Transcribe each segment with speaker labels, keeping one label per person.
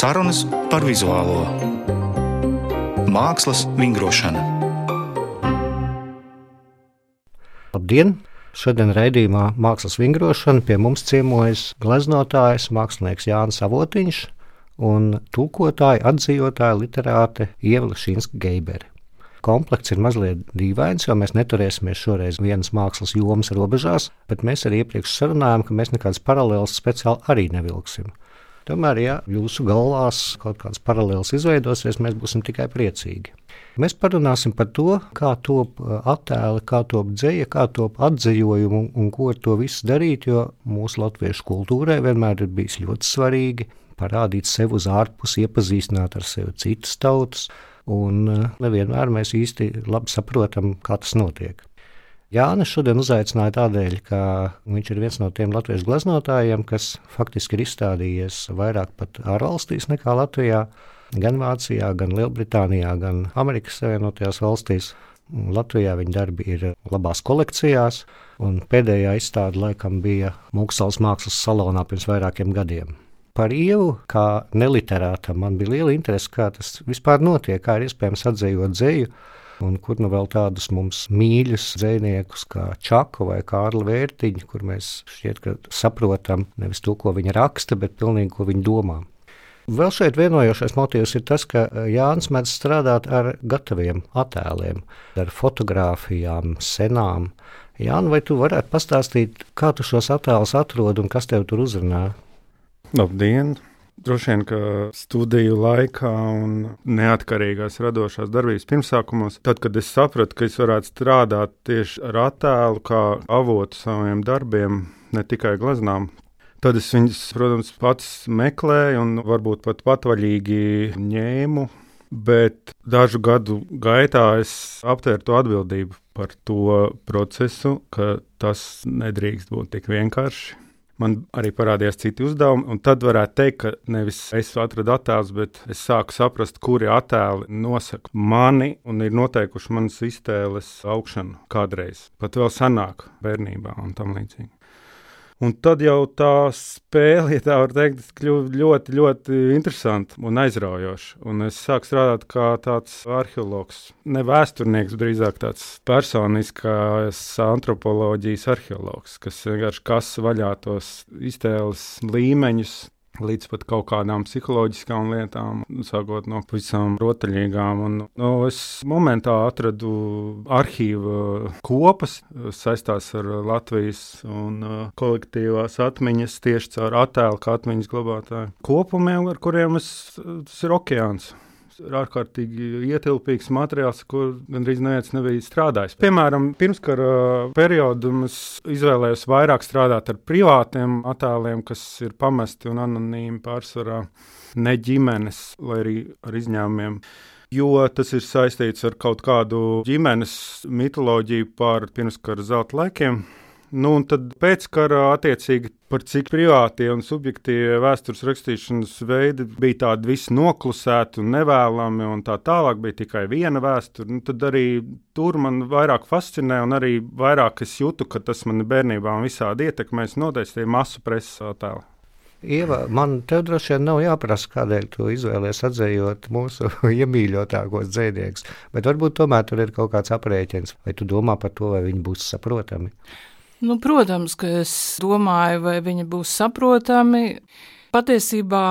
Speaker 1: Sarunas par vizuālo mākslas vingrošanu.
Speaker 2: Labdien! Šodien raidījumā Mākslas vingrošana pie mums ciemojas gleznotājs, mākslinieks Jānis Avotiņš un tulkotāja, atzījotāja literāte Ieva Šinska Geibere. Komplekts ir mazliet dīvains, jo mēs neturēsimies šoreiz vienas mākslas jomas robežās, bet mēs arī iepriekš sarunājām, ka mēs nekādas paralēlas speciāli arī nevilksim. Tomēr, ja jūsu galvās kaut kāds paralēls izveidosies, mēs būsim tikai priecīgi. Mēs parunāsim par to, kā top attēli, kā top dzēja, kā top atzījumi un, ko ar to visu darīt, jo mūsu latviešu kultūrai vienmēr ir bijis ļoti svarīgi parādīt sevi uz ārpusi, iepazīstināt ar sevi citas tautas, un nevienmēr mēs īsti labi saprotam, kā tas notiek. Jānis šodien uzaicināja tādēļ, ka viņš ir viens no tiem latviešu gleznotājiem, kas faktiski ir izstādījies vairāk pat ārvalstīs nekā Latvijā, gan Vācijā, gan Lielbritānijā, gan Amerikas Savienotajās valstīs. Latvijā viņa darbi ir labās kolekcijās, un pēdējā izstāde laikam bija Mūkslas mākslas salonā pirms vairākiem gadiem. Par ievu, kā neliterātam, man bija liela interese, kā tas vispār notiek, kā ir iespējams atzīt dzēju un kur nu vēl tādus mums mīļus zvejniekus kā Čaku vai Kārli Vērtiņu, kur mēs šķiet, ka saprotam nevis to, ko viņa raksta, bet pilnīgi, ko viņa domā. Vēl šeit vienojošais motīvs ir tas, ka Jānis mēdz strādāt ar gataviem attēliem, ar fotografijām, senām. Jānis, vai tu varētu pastāstīt, kā tu šos attēlus atrod un kas tev tur uzrunā?
Speaker 3: Labdien! Droši vien, ka studiju laikā un neatkarīgās radošās darbības pirmsākumos, tad, kad es sapratu, ka es varētu strādāt tieši ar attēlu kā avotu saviem darbiem, ne tikai gleznām, tad es viņus, protams, pats meklēju un varbūt pat patvaļīgi ņēmu. Bet dažu gadu gaitā es aptvēru to atbildību par to procesu, ka tas nedrīkst būt tik vienkārši man arī parādījās citi uzdevumi. Un tad varētu teikt, ka nevis es atradu attēlus, bet es sāku saprast, kuri attēli nosaka mani un ir noteikuši manas iztēles augšanu kādreiz, pat vēl senāk, bērnībā un tam līdzīgi. Un tad jau tā spēle, ja tā var teikt, kļuva ļoti, ļoti interesanta un aizraujoša. Un es sāku strādāt kā tāds arheologs, ne vēsturnieks, drīzāk tāds personiskās antropoloģijas arheologs, kas vienkārši kas vaļā tos iztēles līmeņus, līdz pat kaut kādām psiholoģiskām lietām, sākot no pavisam rotaļīgām. Un, nu, es momentā atradu arhīvu kopas, saistās ar Latvijas un uh, kolektīvās atmiņas tieši caur attēlu kā atmiņas glabātāju kopumiem, ar kuriem es, tas ir okeāns ir ārkārtīgi ietilpīgs materiāls, kur gandrīz neviens nebija strādājis. Piemēram, pirmskara periodu es izvēlējos vairāk strādāt ar privātiem attēliem, kas ir pamesti un anonīmi pārsvarā ne ģimenes, lai arī ar izņēmumiem jo tas ir saistīts ar kaut kādu ģimenes mitoloģiju par pirmskara zelta laikiem. Nu, un tad pēckara attiecīgi par cik privātie un subjektīvie vēstures rakstīšanas veidi bija tādi visi noklusēti un nevēlami, un tā tālāk bija tikai viena vēsture. Nu, tad arī tur man vairāk fascinē, un arī vairāk es jūtu, ka tas man bērnībā un visādi ietekmēs noteikti tie masu preses attēli.
Speaker 2: Ieva, man te droši vien nav jāprasa, kādēļ tu izvēlējies atzējot mūsu iemīļotākos dzēniekus, bet varbūt tomēr tur ir kaut kāds aprēķins, vai tu domā par to, vai viņi būs saprotami.
Speaker 4: Nu, protams, ka es domāju, vai viņi būs saprotami. Patiesībā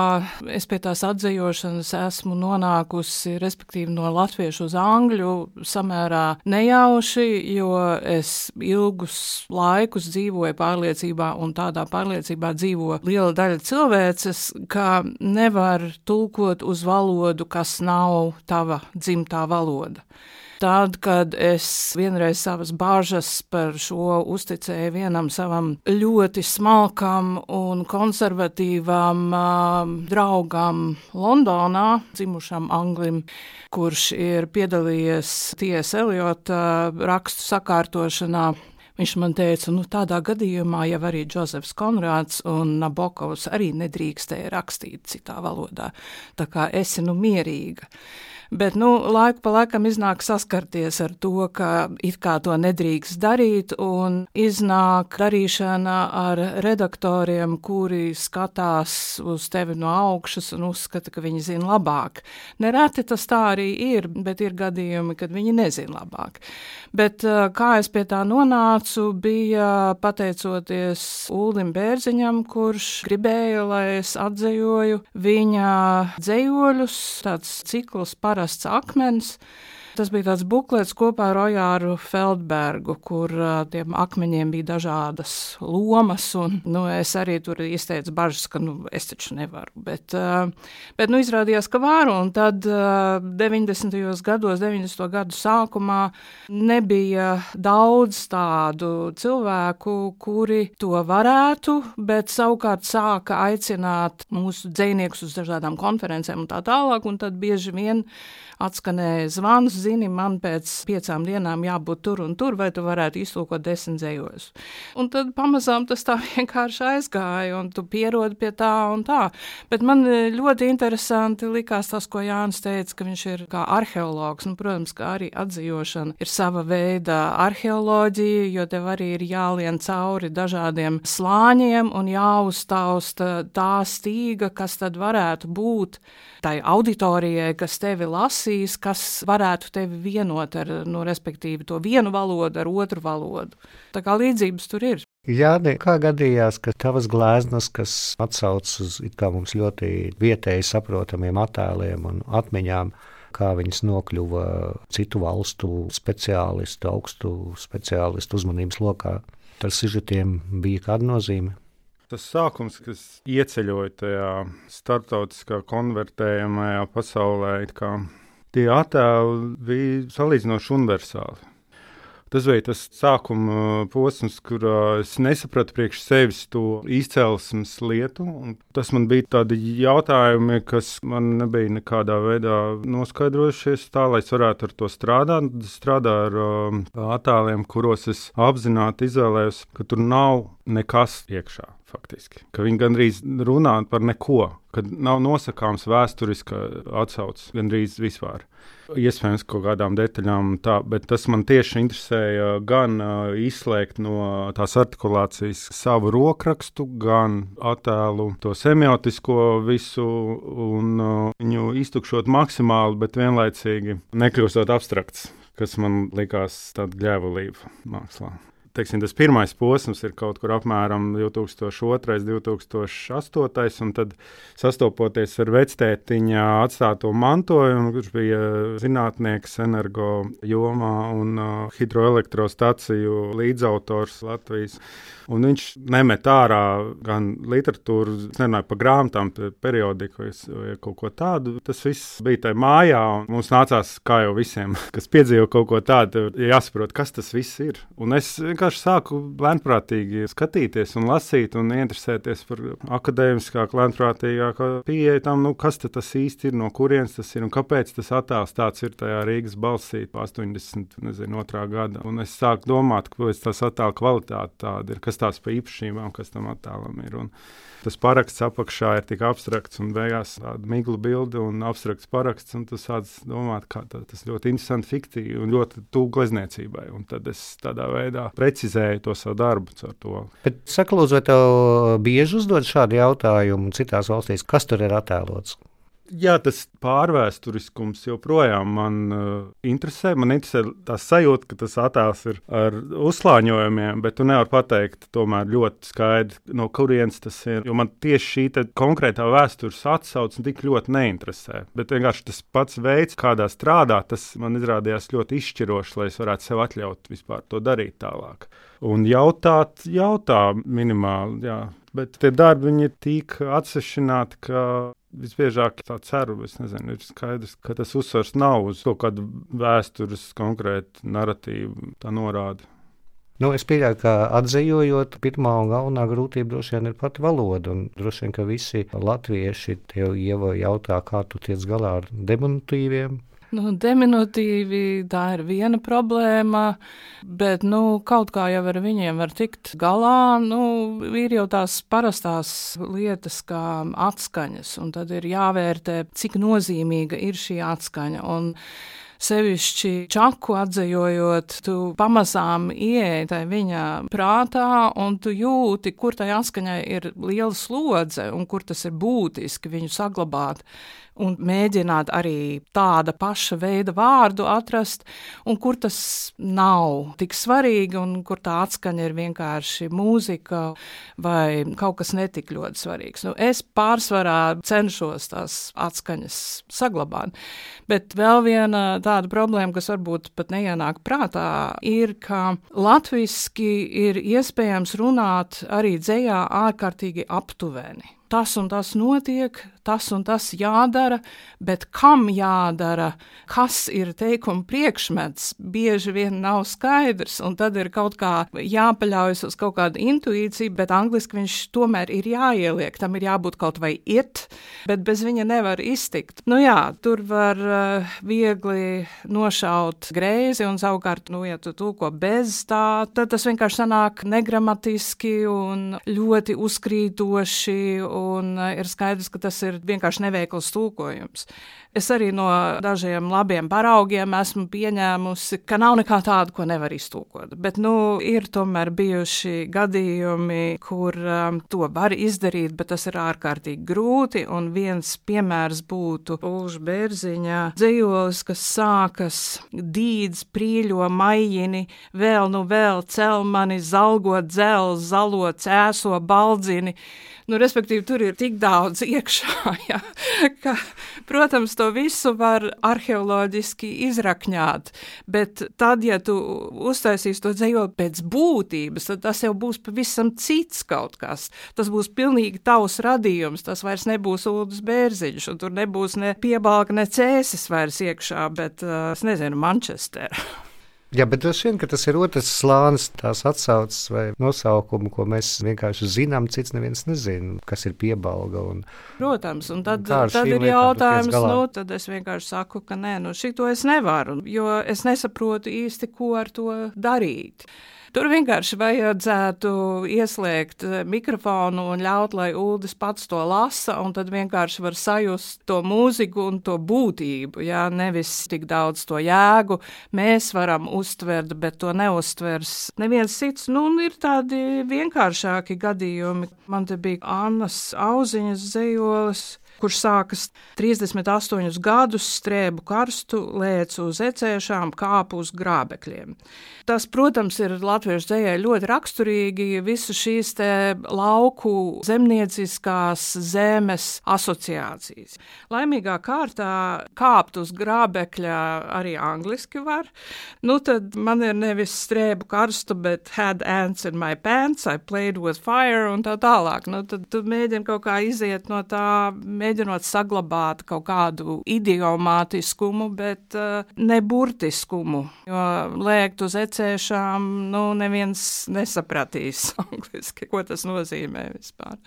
Speaker 4: es pie tās atzīšanas esmu nonākusi respektīvi, no latviešu uz angļu samērā nejauši, jo es ilgus laikus dzīvoju pārliecībā, un tādā pārliecībā dzīvo liela daļa cilvēces, ka nevar tulkot uz valodu, kas nav tava dzimtā valoda. Tad, kad es vienreiz savas bāžas par šo uzticēju vienam savam ļoti smalkam un konservatīvam uh, draugam Londonā, dzimušam Anglim, kurš ir piedalījies Tiesa Eliota rakstu sakārtošanā, Viņš man teica, nu, tādā gadījumā jau arī Džozefs Konrāds un Nabokovs arī nedrīkstēja rakstīt citā valodā. Tā kā esi nu mierīga. Bet nu, laiku pa laikam iznāk saskarties ar to, ka it kā to nedrīkst darīt, un iznāk darīšana ar redaktoriem, kuri skatās uz tevi no augšas un uzskata, ka viņi zina labāk. Nereti tas tā arī ir, bet ir gadījumi, kad viņi nezina labāk. Bet kā es pie tā nonācu, bija pateicoties Uldim Bērziņam, kurš gribēja, lai es atzejoju viņa dzējoļus, tāds cikls par parasti akmens. Tas bija tāds buklets kopā ar Ojāru Feldbergu, kur tiem akmeņiem bija dažādas lomas. Un, nu, es arī tur izteicu bažas, ka nu, es taču nevaru. Bet, bet nu, izrādījās, ka varu. Un tad uh, 90. gados, 90. gadu sākumā nebija daudz tādu cilvēku, kuri to varētu, bet savukārt sāka aicināt mūsu dziniekus uz dažādām konferencēm un tā tālāk. Un tad bieži vien atskanēja zvans, zini, man pēc piecām dienām jābūt tur un tur, vai tu varētu iztulkot desmit dzējos. Un tad pamazām tas tā vienkārši aizgāja, un tu pierodi pie tā un tā. Bet man e, ļoti interesanti likās tas, ko Jānis teica, ka viņš ir kā arheologs, un, protams, ka arī atzīšana ir sava veida arheoloģija, jo tev arī ir jālien cauri dažādiem slāņiem un jāuztausta tā stīga, kas tad varētu būt tai auditorijai, kas tevi lasīs, kas varētu tevi vienot ar, nu, respektīvi, to vienu valodu ar otru valodu. Tā kā līdzības tur ir.
Speaker 2: Jā, kā gadījās, ka tavas gleznas, kas atsaucas uz mums ļoti vietēji saprotamiem attēliem un atmiņām, kā viņas nokļuva citu valstu speciālistu, augstu speciālistu uzmanības lokā, ar sižetiem bija kāda nozīme?
Speaker 3: Tas sākums, kas ieceļoja tajā starptautiskā konvertējamajā pasaulē, tie attēli bija salīdzinoši universāli. Tas bija tas sākuma posms, kurā es nesapratu priekš sevis to izcelsmes lietu. Tas man bija tādi jautājumi, kas man nebija nekādā veidā noskaidrojušies, tā lai es varētu ar to strādāt. Es strādāju ar um, attēliem, kuros es apzināti izvēlējos, ka tur nav nekas iekšā faktiski. Ka viņi gandrīz runā par neko, kad nav nosakāms vēsturiska atsauce gandrīz vispār. Iespējams, kaut kādām detaļām tā, bet tas man tieši interesēja gan uh, izslēgt no tās artikulācijas savu rokrakstu, gan attēlu to semiotisko visu un uh, viņu iztukšot maksimāli, bet vienlaicīgi nekļūstot abstrakts, kas man likās tāda gļēvulība mākslā teiksim, tas pirmais posms ir kaut kur apmēram 2002, 2008, un tad sastopoties ar vectētiņa atstāto mantojumu, kurš bija zinātnieks energo jomā un uh, hidroelektrostaciju līdzautors Latvijas. Un viņš nemet ārā gan literatūru, nerunāju par grāmatām, periodiku vai kaut ko tādu. Tas viss bija tajā mājā. Mums nācās, kā jau visiem, kas piedzīvo kaut ko tādu, jāsaprot, kas tas viss ir. Un es vienkārši sāku lēnprātīgi skatīties un lasīt un interesēties par akadēmiskāku, lēnprātīgāku pieeju tam, nu, kas tas īsti ir, no kurienes tas ir un kāpēc tas attēls tāds ir tajā Rīgas balsī 82. gada. Un es sāku domāt, kāpēc tas attēla kvalitāte tāda ir, kas tās pa īpašībām, kas tam attēlam ir. Un tas paraksts apakšā ir tik abstrakts un beigās tāda migla bilde un abstrakts paraksts. Tu sāc domāt, kā tā, tas ļoti interesanti fiktīvi un ļoti tuvu glezniecībai. Un tad es tādā veidā precizēju to savu darbu ar to.
Speaker 2: Bet, saka, lūdzu, vai tev bieži uzdod šādu jautājumu citās valstīs, kas tur ir attēlots?
Speaker 3: Jā, tas pārvēsturiskums joprojām man uh, interesē. Man interesē tā sajūta, ka tas attēls ir ar uzslāņojumiem, bet tu nevari pateikt ļoti skaidri, no kurienes tas ir. Jo man tieši šī konkrētā vēstures atsauce tik ļoti neinteresē. Bet vienkārši tas pats veids, kādā strādāt, tas man izrādījās ļoti izšķirošs, lai es varētu sev atļaut vispār to darīt tālāk. Un jautāt, jautā minimāli, jā. Bet tie darbi ir tik atsevišķināti, ka Visbiežāk tā ceru, es nezinu, ir skaidrs, ka tas uzsvars nav uz kaut kādu vēstures konkrētu narratīvu, tā norāda.
Speaker 2: Nu, es pieļauju, ka atzījot, pirmā un galvenā grūtība droši vien ir pati valoda. Droši vien, ka visi latvieši tev jautā, kā tu tiec galā ar deminutīviem.
Speaker 4: Nu, diminutīvi tā ir viena problēma, bet nu, kaut kā jau ar viņiem var tikt galā. Nu, ir jau tās parastās lietas, kā atskaņas, un tad ir jāvērtē, cik nozīmīga ir šī atskaņa. Un sevišķi čaku atzējot, tu pamazām ieej tajā viņa prātā, un tu jūti, kur tai atskaņai ir liela slodze un kur tas ir būtiski viņu saglabāt un mēģināt arī tāda paša veida vārdu atrast, un kur tas nav tik svarīgi, un kur tā atskaņa ir vienkārši mūzika vai kaut kas netik ļoti svarīgs. Nu, es pārsvarā cenšos tās atskaņas saglabāt, bet vēl viena tāda problēma, kas varbūt pat neienāk prātā, ir, ka latviski ir iespējams runāt arī dzējā ārkārtīgi aptuveni tas un tas notiek, tas un tas jādara, bet kam jādara, kas ir teikuma priekšmets, bieži vien nav skaidrs, un tad ir kaut kā jāpaļaujas uz kaut kādu intuīciju, bet angliski viņš tomēr ir jāieliek, tam ir jābūt kaut vai it, bet bez viņa nevar iztikt. Nu jā, tur var uh, viegli nošaut greizi, un savukārt, nu, ja tu tulko bez tā, tad tas vienkārši sanāk negramatiski un ļoti uzkrītoši un eh, ir skaidrs, ka tas ir vienkārši neveikls tulkojums. Es arī no dažiem labiem paraugiem esmu pieņēmusi, ka nav nekā tāda, ko nevar iztulkot. Bet nu, ir tomēr bijuši gadījumi, kur um, to var izdarīt, bet tas ir ārkārtīgi grūti. Un viens piemērs būtu Ulža Bērziņa dzējolis, kas sākas dīdz, prīļo maijini, vēl nu vēl cel mani zalgo dzel, zalo cēso baldzini. Nu, respektīvi, tur ir tik daudz iekšā, ja, ka, protams, to visu var arheoloģiski izrakņāt, bet tad, ja tu uztaisīsi to dzējot pēc būtības, tad tas jau būs pavisam cits kaut kas. Tas būs pilnīgi tavs radījums, tas vairs nebūs Uldis Bērziņš, un tur nebūs ne piebalga, ne cēsis vairs iekšā, bet, uh, es nezinu, Manchester.
Speaker 2: Jā, bet droši vien tas ir otrs slānis, tās atsauces vai nosaukumi, ko mēs vienkārši zinām, cits neviens nezina, kas ir piebalga. Un,
Speaker 4: Protams, un tad, un tad ir jautājums, nu, tad es vienkārši saku, ka nē, nu, šito es nevaru, jo es nesaprotu īsti, ko ar to darīt. Tur vienkārši vajadzētu ieslēgt eh, mikrofonu un ļaut, lai Uldis pats to lasa, un tad vienkārši var sajust to mūziku un to būtību, jā, nevis tik daudz to jēgu. Mēs varam uztvert, bet to neuztvers neviens cits. Nu, ir tādi vienkāršāki gadījumi. Man te bija Annas auziņas zejolis kurš sākas 38 gadus strēbu karstu, lēc uz ecēšām, kāpu uz grābekļiem. Tas, protams, ir latviešu dzējai ļoti raksturīgi visu šīs te lauku zemnieciskās zemes asociācijas. Laimīgā kārtā kāpt uz grābekļa arī angliski var. Nu, tad man ir nevis strēbu karstu, bet had ants in my pants, I played with fire un tā tālāk. Nu, tad tu mēģini kaut kā iziet no tā, mēģinot saglabāt kaut kādu idiomātiskumu, bet uh, ne burtiskumu, jo lēkt uz precēšām, nu, neviens nesapratīs angliski, ko tas nozīmē vispār.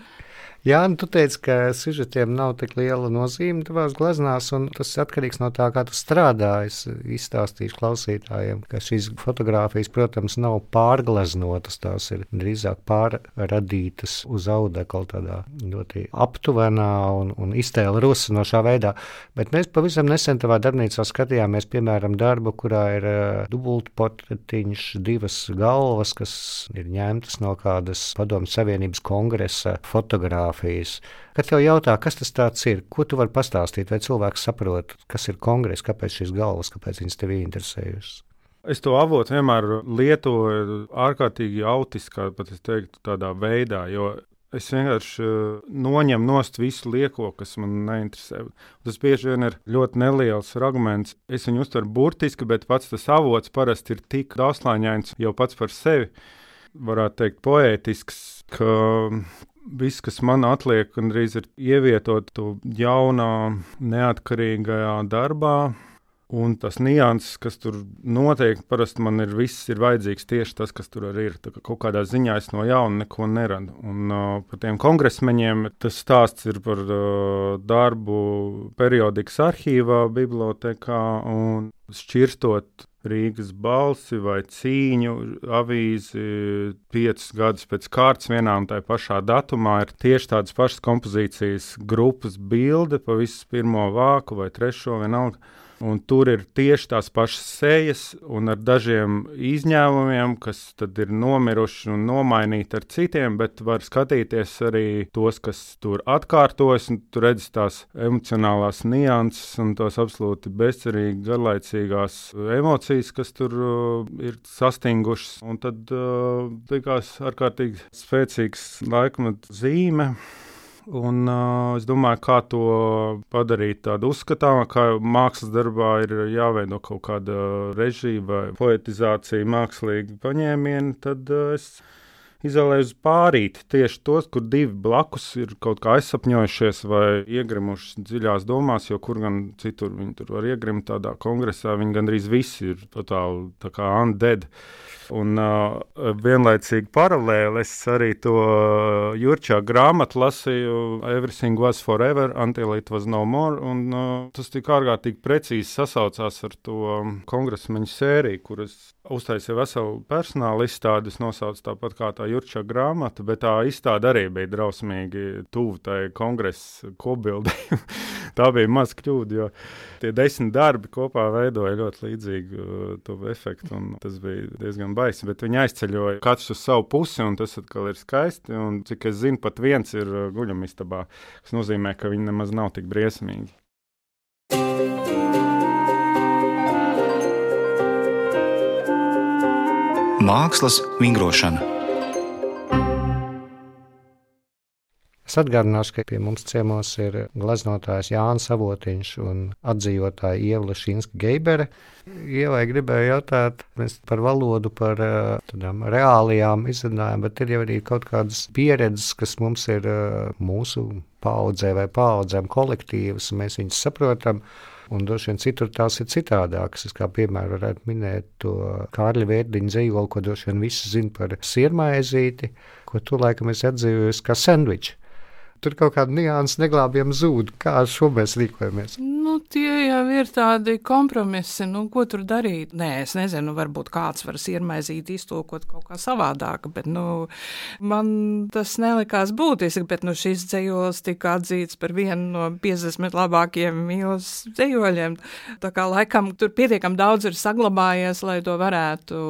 Speaker 2: Jā, nu, tu teici, ka sižetiem nav tik liela nozīme tavās gleznās, un tas atkarīgs no tā, kā tu strādā. Es izstāstīšu klausītājiem, ka šīs fotogrāfijas, protams, nav pārgleznotas, tās ir drīzāk pārradītas uz audekla tādā ļoti aptuvenā un, un iztēla rusinošā veidā. Bet mēs pavisam nesen tavā darbnīcā skatījāmies, piemēram, darbu, kurā ir uh, dubultportretiņš, divas galvas, kas ir ņemtas no kādas padomu Savienības kongresa fotogrāfijas fotografijas. Kad tev jautā, kas tas ir, ko tu vari pastāstīt, vai cilvēks saprot, kas ir kongress, kāpēc šīs galvas, kāpēc viņas tev interesējušas.
Speaker 3: Es to avotu vienmēr lietoju ārkārtīgi autiskā, pat es teiktu, tādā veidā, jo es vienkārši uh, noņemu nost visu lieko, kas man neinteresē. Tas bieži vien ir ļoti neliels fragments. Es viņu uztveru burtiski, bet pats tas avots parasti ir tik daudzslāņains jau pats par sevi. Varētu teikt, poētisks, ka Viss, kas man atliek, gandrīz ir ievietot to jaunā, neatkarīgajā darbā. Un tas nianses, kas tur notiek, parasti man ir viss ir vajadzīgs tieši tas, kas tur arī ir. Kā kaut kādā ziņā es no jauna neko neradu. Un uh, par tiem kongresmeņiem tas stāsts ir par uh, darbu periodikas arhīvā, bibliotekā un šķirstot Rīgas balsi vai cīņu avīzi piecus gadus pēc kārtas vienā un tā pašā datumā ir tieši tādas pašas kompozīcijas grupas bilde pa visu pirmo vāku vai trešo vienalga. Un tur ir tieši tās pašas sejas, un ar dažiem izņēmumiem, kas ir nomiruši un nomainīti ar citiem, bet var skatīties arī tos, kas tur atkārtojas. Tur redzat tās emocionālās nianses un tās absolūti bezcerīgi, garlaicīgās emocijas, kas tur uh, ir sastingušas. Un tad uh, likās ārkārtīgi spēcīgs laikmeta zīme. Un, uh, es domāju, kā to padarīt tādu uzskatāmu, ka mākslas darbā ir jāveido kaut kāda režija vai poetizācija, mākslīgi paņēmieni. Tad uh, es izvēlējos pārīt tieši tos, kur divi blakus ir kaut kā aizsapņojušies vai iegrimuši dziļās domās, jo kur gan citur viņi tur var iegrimt tādā kongresā, viņi gandrīz visi ir totāli tā kā undead. Un uh, vienlaicīgi paralēli es arī to uh, Jurčā grāmatu lasīju Everything was forever until it was no more, un uh, tas tik ārkārtīgi precīzi sasaucās ar to um, kongresmeņu sēriju, kuras uztaisīja veselu personāla izstādi. Es nosaucu tāpat kā tā Jurčā grāmata, bet tā izstāde arī bija drausmīgi tuvu tai kongresa kopbildei. tā bija maz kļūda, jo tie desmit darbi kopā veidoja ļoti līdzīgu uh, efektu. Tas bija diezgan baisi, bet viņi aizceļoja katrs uz savu pusi, un tas atkal ir skaisti. Un, cik es zinu, pat viens ir uh, guļamistabā, kas nozīmē, ka viņi nemaz nav tik briesmīgi.
Speaker 1: Mākslas vingrošana.
Speaker 2: Es atgādināšu, ka pie mums ciemos ir gleznotājs Jānis Savotiņš un atdzīvotāja Ieva Šinska Geibere. Ievai gribēju jautāt par valodu, par tādām reālijām izrunājām, bet ir jau arī kaut kādas pieredzes, kas mums ir mūsu paudzē vai paudzēm kolektīvas, un mēs viņus saprotam. Un droši vien citur tās ir citādākas. Es kā piemēru varētu minēt to Kārļa Vērdiņa dzīvolu, ko droši vien visi zina par sirmaizīti, ko tu laikam esi atzījusi kā sandviču tur kaut kāda nianses neglābjama zūd. Kā ar šo mēs rīkojamies?
Speaker 4: Nu, tie jau ir tādi kompromisi. Nu, ko tur darīt? Nē, es nezinu, varbūt kāds var iermaizīt, iztolkot kaut kā savādāk, bet nu, man tas nelikās būtiski. Bet nu, šis dzējos tika atzīts par vienu no 50 labākajiem mīlas dzējoļiem. Tā kā laikam tur pietiekami daudz ir saglabājies, lai to varētu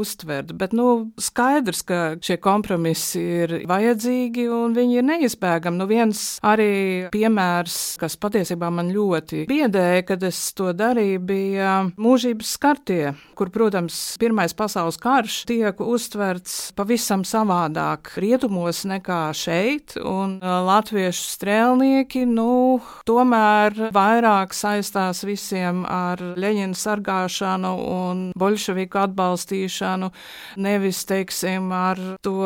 Speaker 4: uztvert. Bet nu, skaidrs, ka šie kompromisi ir vajadzīgi un viņi ir neizbēgami nu viens arī piemērs, kas patiesībā man ļoti biedēja, kad es to darīju, bija mūžības skartie, kur, protams, Pirmais pasaules karš tiek uztverts pavisam savādāk rietumos nekā šeit, un latviešu strēlnieki, nu, tomēr vairāk saistās visiem ar Leņķina sargāšanu un bolševiku atbalstīšanu, nevis, teiksim, ar to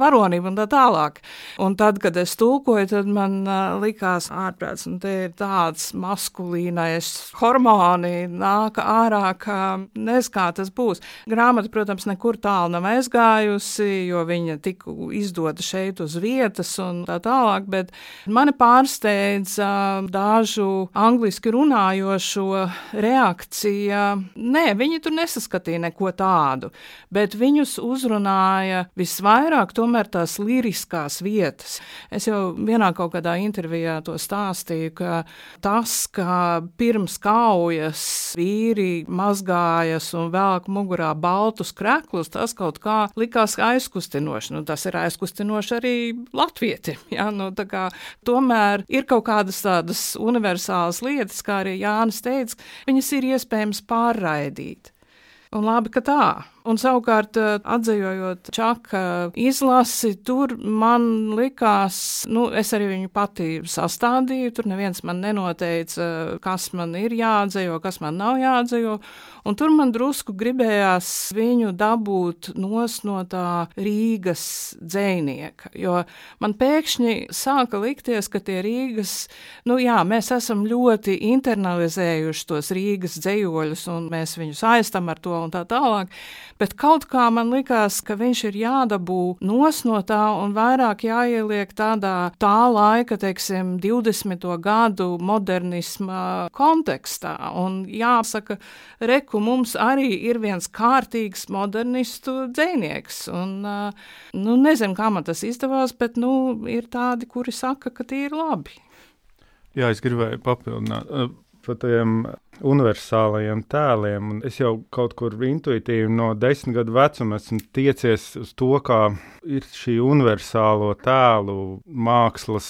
Speaker 4: varonību un tā tālāk. Un tad, kad es tulkoju, tad man uh, likās ārprāts, un te ir tāds maskulīnais hormoni nāk ārā, ka nezinu, kā tas būs. Grāmata, protams, nekur tālu nav aizgājusi, jo viņa tika izdota šeit uz vietas un tā tālāk, bet mani pārsteidza dažu angliski runājošo reakcija. Nē, viņi tur nesaskatīja neko tādu, bet viņus uzrunāja visvairāk tomēr tās liriskās vietas. Es jau vienā kaut kādā intervijā to stāstīju, ka tas, ka pirms kaujas vīri mazgājas un velk mugurā baltus kreklus, tas kaut kā likās aizkustinoši. Nu, tas ir aizkustinoši arī latvieti. Ja? Nu, kā, tomēr ir kaut kādas tādas universālas lietas, kā arī Jānis teica, viņas ir iespējams pārraidīt. Un labi, ka tā. Un savukārt, eh, atzējot čaka izlasi, tur man likās, nu, es arī viņu pati sastādīju. Tur neviens man nenoteica, kas man ir jāatdzejo, kas man nav jāatdzejo. Un tur man drusku gribējās viņu dabūt no tā Rīgas dzēnieka. Jo man pēkšņi sāka likties, ka tie Rīgas, nu jā, mēs esam ļoti internalizējuši tos Rīgas dzējoļus, un mēs viņus aizstam ar to un tā tālāk bet kaut kā man likās, ka viņš ir jādabū nos no tā un vairāk jāieliek tādā tā laika, teiksim, 20. gadu modernisma kontekstā. Un jāsaka, reku mums arī ir viens kārtīgs modernistu dzēnieks. Un, nu, nezinu, kā man tas izdevās, bet nu, ir tādi, kuri saka, ka tie ir labi.
Speaker 3: Jā, es gribēju papildināt par tiem universālajiem tēliem. Un es jau kaut kur intuitīvi no desmit gadu vecuma esmu tiecies uz to, kā ir šī universālo tēlu mākslas,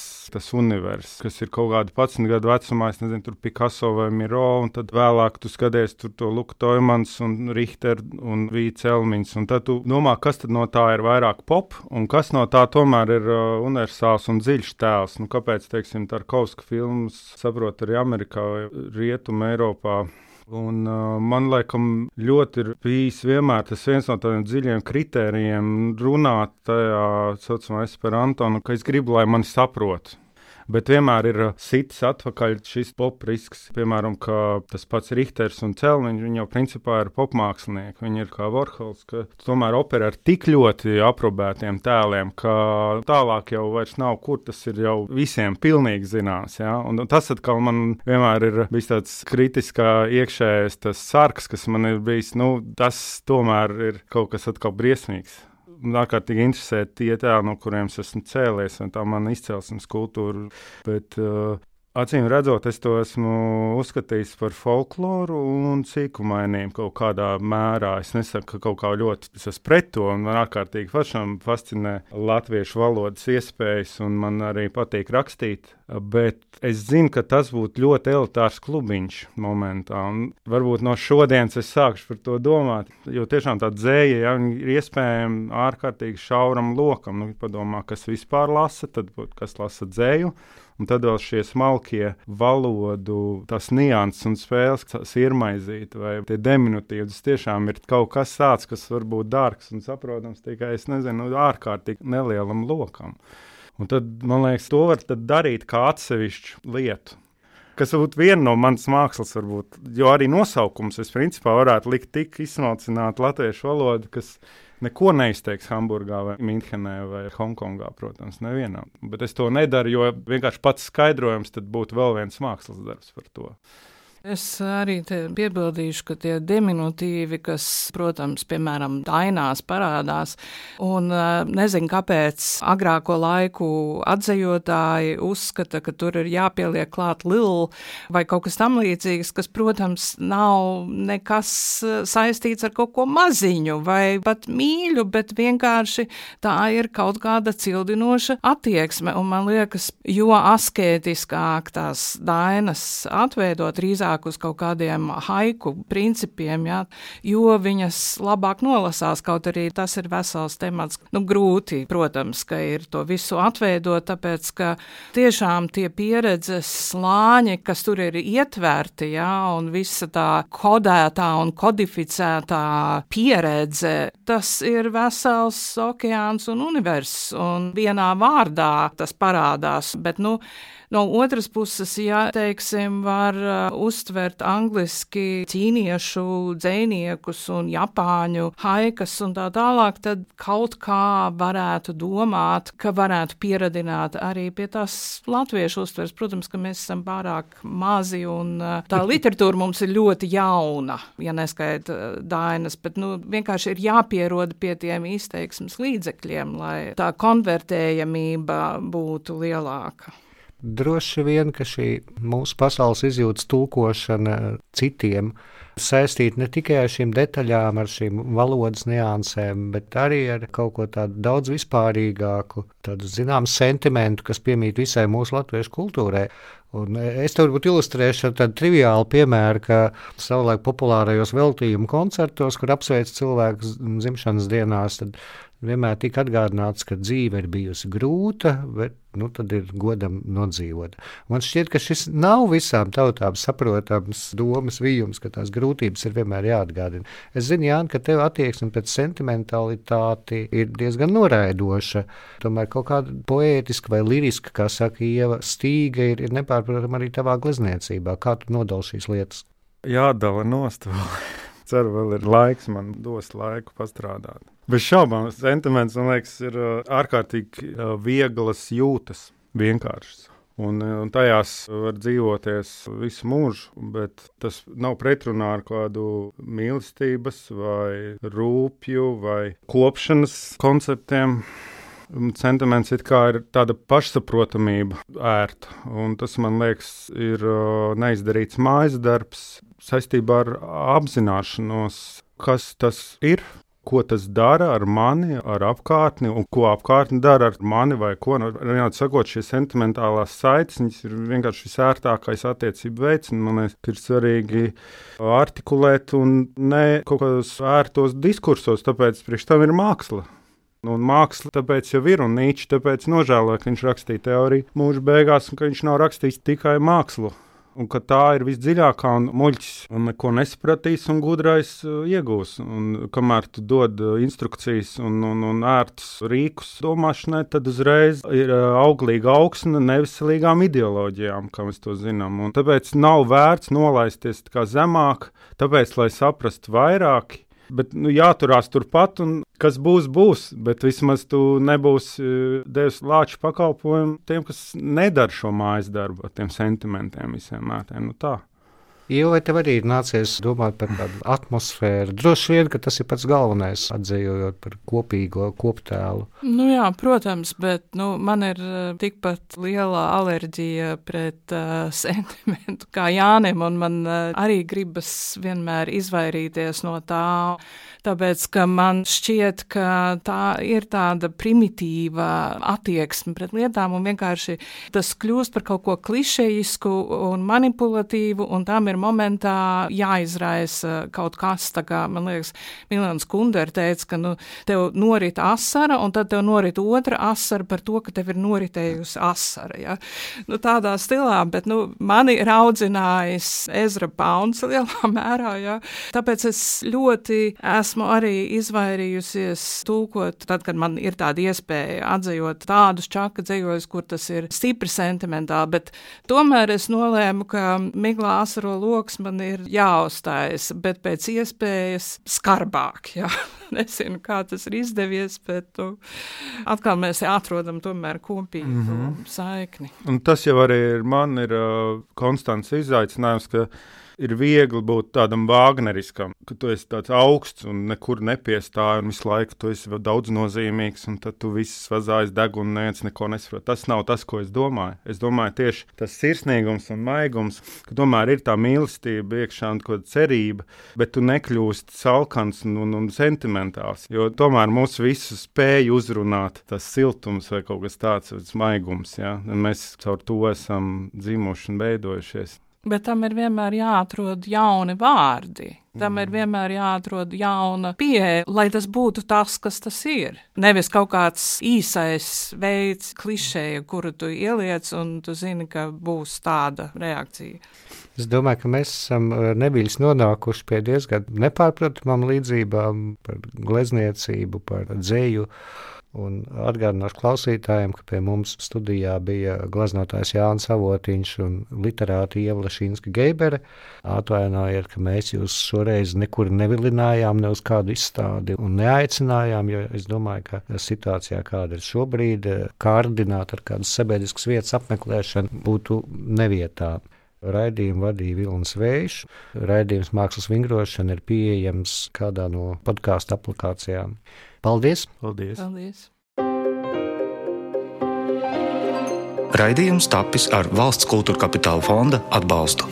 Speaker 3: univers, kas ir kaut kāda 11 gadu vecumā, es nezinu, tur Picasso vai Miro, un tad vēlāk tu skaties tur to Luku Toimans un Richter un Vīts Elmiņš, un tad tu domā, kas tad no tā ir vairāk pop, un kas no tā tomēr ir uh, universāls un dziļš tēls. Nu, kāpēc, teiksim, Tarkovska filmas saprot arī Amerikā vai Rietuma Eiropā Un, uh, man liekas, ļoti ir bijis vienmēr tas viens no tādiem dziļiem kritērijiem, runāt tajā saucamā esperanto, ka es gribu, lai mani saprotu bet vienmēr ir sitis atpakaļ šis pop risks. Piemēram, tas pats Richters un Celniņš, viņi jau principā ir popmākslinieki. Viņi ir kā Vorhols, ka tomēr operē ar tik ļoti aprobētiem tēliem, ka tālāk jau vairs nav, kur tas ir jau visiem pilnīgi zināms. Ja? Un tas atkal man vienmēr ir bijis tāds kritiskā iekšējais sarks, kas man ir bijis, nu, tas tomēr ir kaut kas atkal briesmīgs ārkārtīgi interesē tie tēli, no kuriem es esmu cēlies, un tā mana izcelsmes kultūra. Bet, uh, Acīm redzot, es to esmu uzskatījis par folkloru un sīkumainību kaut kādā mērā. Es nesaku, ka kaut kā ļoti es esmu pret to, un man ārkārtīgi pašam fascinē latviešu valodas iespējas, un man arī patīk rakstīt. Bet es zinu, ka tas būtu ļoti elitārs klubiņš momentā. Un varbūt no šodienas es sākšu par to domāt. Jo tiešām tā dzēja ja, ir iespējama ārkārtīgi šauram lokam. Nu, padomā, kas vispār lasa, tad kas lasa dzēju. Un tad vēl šie smalkie valodu, tas nianses un spēles, kas ir maizīti vai tie diminutīvi. Tas tiešām ir kaut kas tāds, kas var būt dārgs un saprotams tikai, es nezinu, ārkārtīgi nelielam lokam. Un tad, man liekas, to var darīt kā atsevišķu lietu kas būtu viena no manas mākslas, varbūt, jo arī nosaukums es principā varētu likt tik izsmalcināt latviešu valodu, kas neko neizteiks Hamburgā, vai Minhenē vai Hongkongā, protams, nevienam. Bet es to nedaru, jo vienkārši pats skaidrojums būtu vēl viens mākslas darbs par to.
Speaker 4: Es arī piebildīšu, ka tie diminutīvi, kas, protams, piemēram, dainās parādās, un nezinu, kāpēc agrāko laiku atzejotāji uzskata, ka tur ir jāpieliek klāt lilu vai kaut kas tam līdzīgs, kas, protams, nav nekas saistīts ar kaut ko maziņu vai pat mīļu, bet vienkārši tā ir kaut kāda cildinoša attieksme, un man liekas, jo asketiskāk tās dainas atveidot, drīzāk vairāk uz kaut kādiem haiku principiem, jā, jo viņas labāk nolasās, kaut arī tas ir vesels temats. Nu, grūti, protams, ka ir to visu atveidot, tāpēc, ka tiešām tie pieredzes slāņi, kas tur ir ietverti, jā, un visa tā kodētā un kodificētā pieredze, tas ir vesels okeāns un universs, un vienā vārdā tas parādās, bet, nu, No otras puses, ja teiksim, var uh, uztvert angliski ķīniešu dziniekus un japāņu haikas un tā tālāk, tad kaut kā varētu domāt, ka varētu pieradināt arī pie tās latviešu uztveres. Protams, ka mēs esam pārāk mazi un uh, tā literatūra mums ir ļoti jauna, ja neskaita uh, dainas, bet nu, vienkārši ir jāpieroda pie tiem izteiksmes līdzekļiem, lai tā konvertējamība būtu lielāka.
Speaker 2: Droši vien, ka šī mūsu pasaules izjūtas tulkošana citiem saistīti ne tikai ar šīm detaļām, ar šīm valodas niansēm, bet arī ar kaut ko tādu daudz vispārīgāku, tādu zināmu sentimentu, kas piemīt visai mūsu latviešu kultūrai. Un es tev varbūt ilustrēšu ar tādu triviālu piemēru, ka savulaik populārajos veltījumu koncertos, kur apsveic cilvēku dzimšanas dienās, tad vienmēr tika atgādināts, ka dzīve ir bijusi grūta, bet nu, tad ir godam nodzīvot. Man šķiet, ka šis nav visām tautām saprotams domas vījums, ka tās grūtības ir vienmēr jāatgādina. Es zinu, Jāni, ka tev attieksme pret sentimentalitāti ir diezgan noraidoša. Tomēr kaut kāda poētiska vai liriska, kā saka Ieva, stīga ir, ir nepārprotama arī tavā glezniecībā. Kā tu nodal šīs lietas?
Speaker 3: Jādala nost. Ceru, vēl ir laiks, man dos laiku pastrādāt. Bez šaubām, sentiments man liekas, ir uh, ārkārtīgi uh, vieglas jūtas, vienkāršas. Un, uh, un tajās var dzīvoties visu mūžu, bet tas nav pretrunā ar kādu mīlestības, vai rūpju, vai kopšanas konceptiem. Sentiments ir tāda pašsaprotamība, ērta. Un tas man liekas, ir neizdarīts mājas darbs saistībā ar apzināšanos, kas tas ir ko tas dara ar mani, ar apkārtni, un ko apkārtne dara ar mani, vai ko. Nu, vienādi sakot, šīs sentimentālās saites ir vienkārši visērtākais attiecību veids. Man liekas, ir svarīgi artikulēt un ne kaut kādos ērtos diskursos, tāpēc priekš tam ir māksla. Un māksla tāpēc jau ir, un Nīčs tāpēc nožēloja, ka viņš rakstīja teoriju mūža beigās, un ka viņš nav rakstījis tikai mākslu un ka tā ir visdziļākā un muļķis un neko nesapratīs un gudrais uh, iegūs. Un kamēr tu dod uh, instrukcijas un, un, un ērtus rīkus domāšanai, tad uzreiz ir uh, auglīga augsne neveselīgām ideoloģijām, kā mēs to zinām. Un tāpēc nav vērts nolaisties zemāk, tāpēc, lai saprastu vairāk, Bet nu, jāturās turpat, un kas būs, būs. Bet vismaz tu nebūsi e, devis lāču pakalpojumu tiem, kas nedara šo mājas darbu, ar tiem sentimentiem visiem mētiem. Nu, tā.
Speaker 2: Jo vai tev arī nācies domāt par tādu atmosfēru? Droši vien, ka tas ir pats galvenais, atzējot par kopīgo koptēlu.
Speaker 4: Nu jā, protams, bet nu, man ir uh, tikpat liela alerģija pret uh, sentimentu kā Jānim, un man uh, arī gribas vienmēr izvairīties no tā. Tāpēc, ka man šķiet, ka tā ir tāda primitīva attieksme pret lietām, un vienkārši tas kļūst par kaut ko klišejisku un manipulatīvu, un tam ir momentā jāizraisa kaut kas. Kā, man liekas, Milāns Kunders teica, ka nu, tev norit asara, un tad tev norit otra asara par to, ka tev ir noritējusi asara. Ja? Nu, tādā stilā, bet nu, mani ir audzinājis Ezra Pauns lielā mērā. Ja? Tāpēc es ļoti esmu arī izvairījusies tulkot, tad, kad man ir tāda iespēja atzējot tādus čaka dzējos, kur tas ir stipri sentimentāli, bet tomēr es nolēmu, ka Miglā asaro lokus man ir jāuzstājas, bet pēc iespējas skarbāk. Jā. Nezinu, kā tas ir izdevies, bet nu, atkal mēs atrodam tomēr kopīgu mm -hmm. saikni.
Speaker 3: Un tas jau arī ir man ir uh, konstants izaicinājums, ka ir viegli būt tādam Wagneriskam, ka tu esi tāds augsts un nekur nepiestāji, un visu laiku tu esi daudz nozīmīgs, un tad tu viss vazājas degunu, neviens neko nesaprot. Tas nav tas, ko es domāju. Es domāju tieši tas sirsnīgums un maigums, ka tomēr ir tā mīlestība iekšā un kaut kāda cerība, bet tu nekļūsti salkans un, un, un sentimentāls, jo tomēr mūs visus spēja uzrunāt tas siltums vai kaut kas tāds, maigums, ja? un mēs caur to esam dzimuši un veidojušies.
Speaker 4: Bet tam ir vienmēr jāatrod jauni vārdi. Tam mm. ir vienmēr jāatrod jauna pieeja, lai tas būtu tas, kas tas ir. Nevis kaut kāds īsais veids, klišeja, kuru tu ieliec, un tu zini, ka būs tāda reakcija.
Speaker 2: Es domāju, ka mēs esam eh, neviļus nonākuši pie diezgan nepārprotamām līdzībām par glezniecību, par dzēju. Un atgādināšu klausītājiem, ka pie mums studijā bija glaznotājs Jānis Avotiņš un literāta Ieva Lešīnska Geibere. Atvainojiet, ka mēs jūs šoreiz nekur nevilinājām, ne uz kādu izstādi un neaicinājām, jo es domāju, ka situācijā, kāda ir šobrīd, kārdināt ar kādas sabiedriskas vietas apmeklēšanu būtu nevietā. Raidījumu vadīja Vilnis Vējš. Raidījums Mākslas vingrošana ir pieejams kādā no podkāstu aplikācijām. Paldies!
Speaker 3: Paldies!
Speaker 4: Paldies.
Speaker 1: Raidījums tapis ar valsts kultūra kapitāla fonda atbalstu.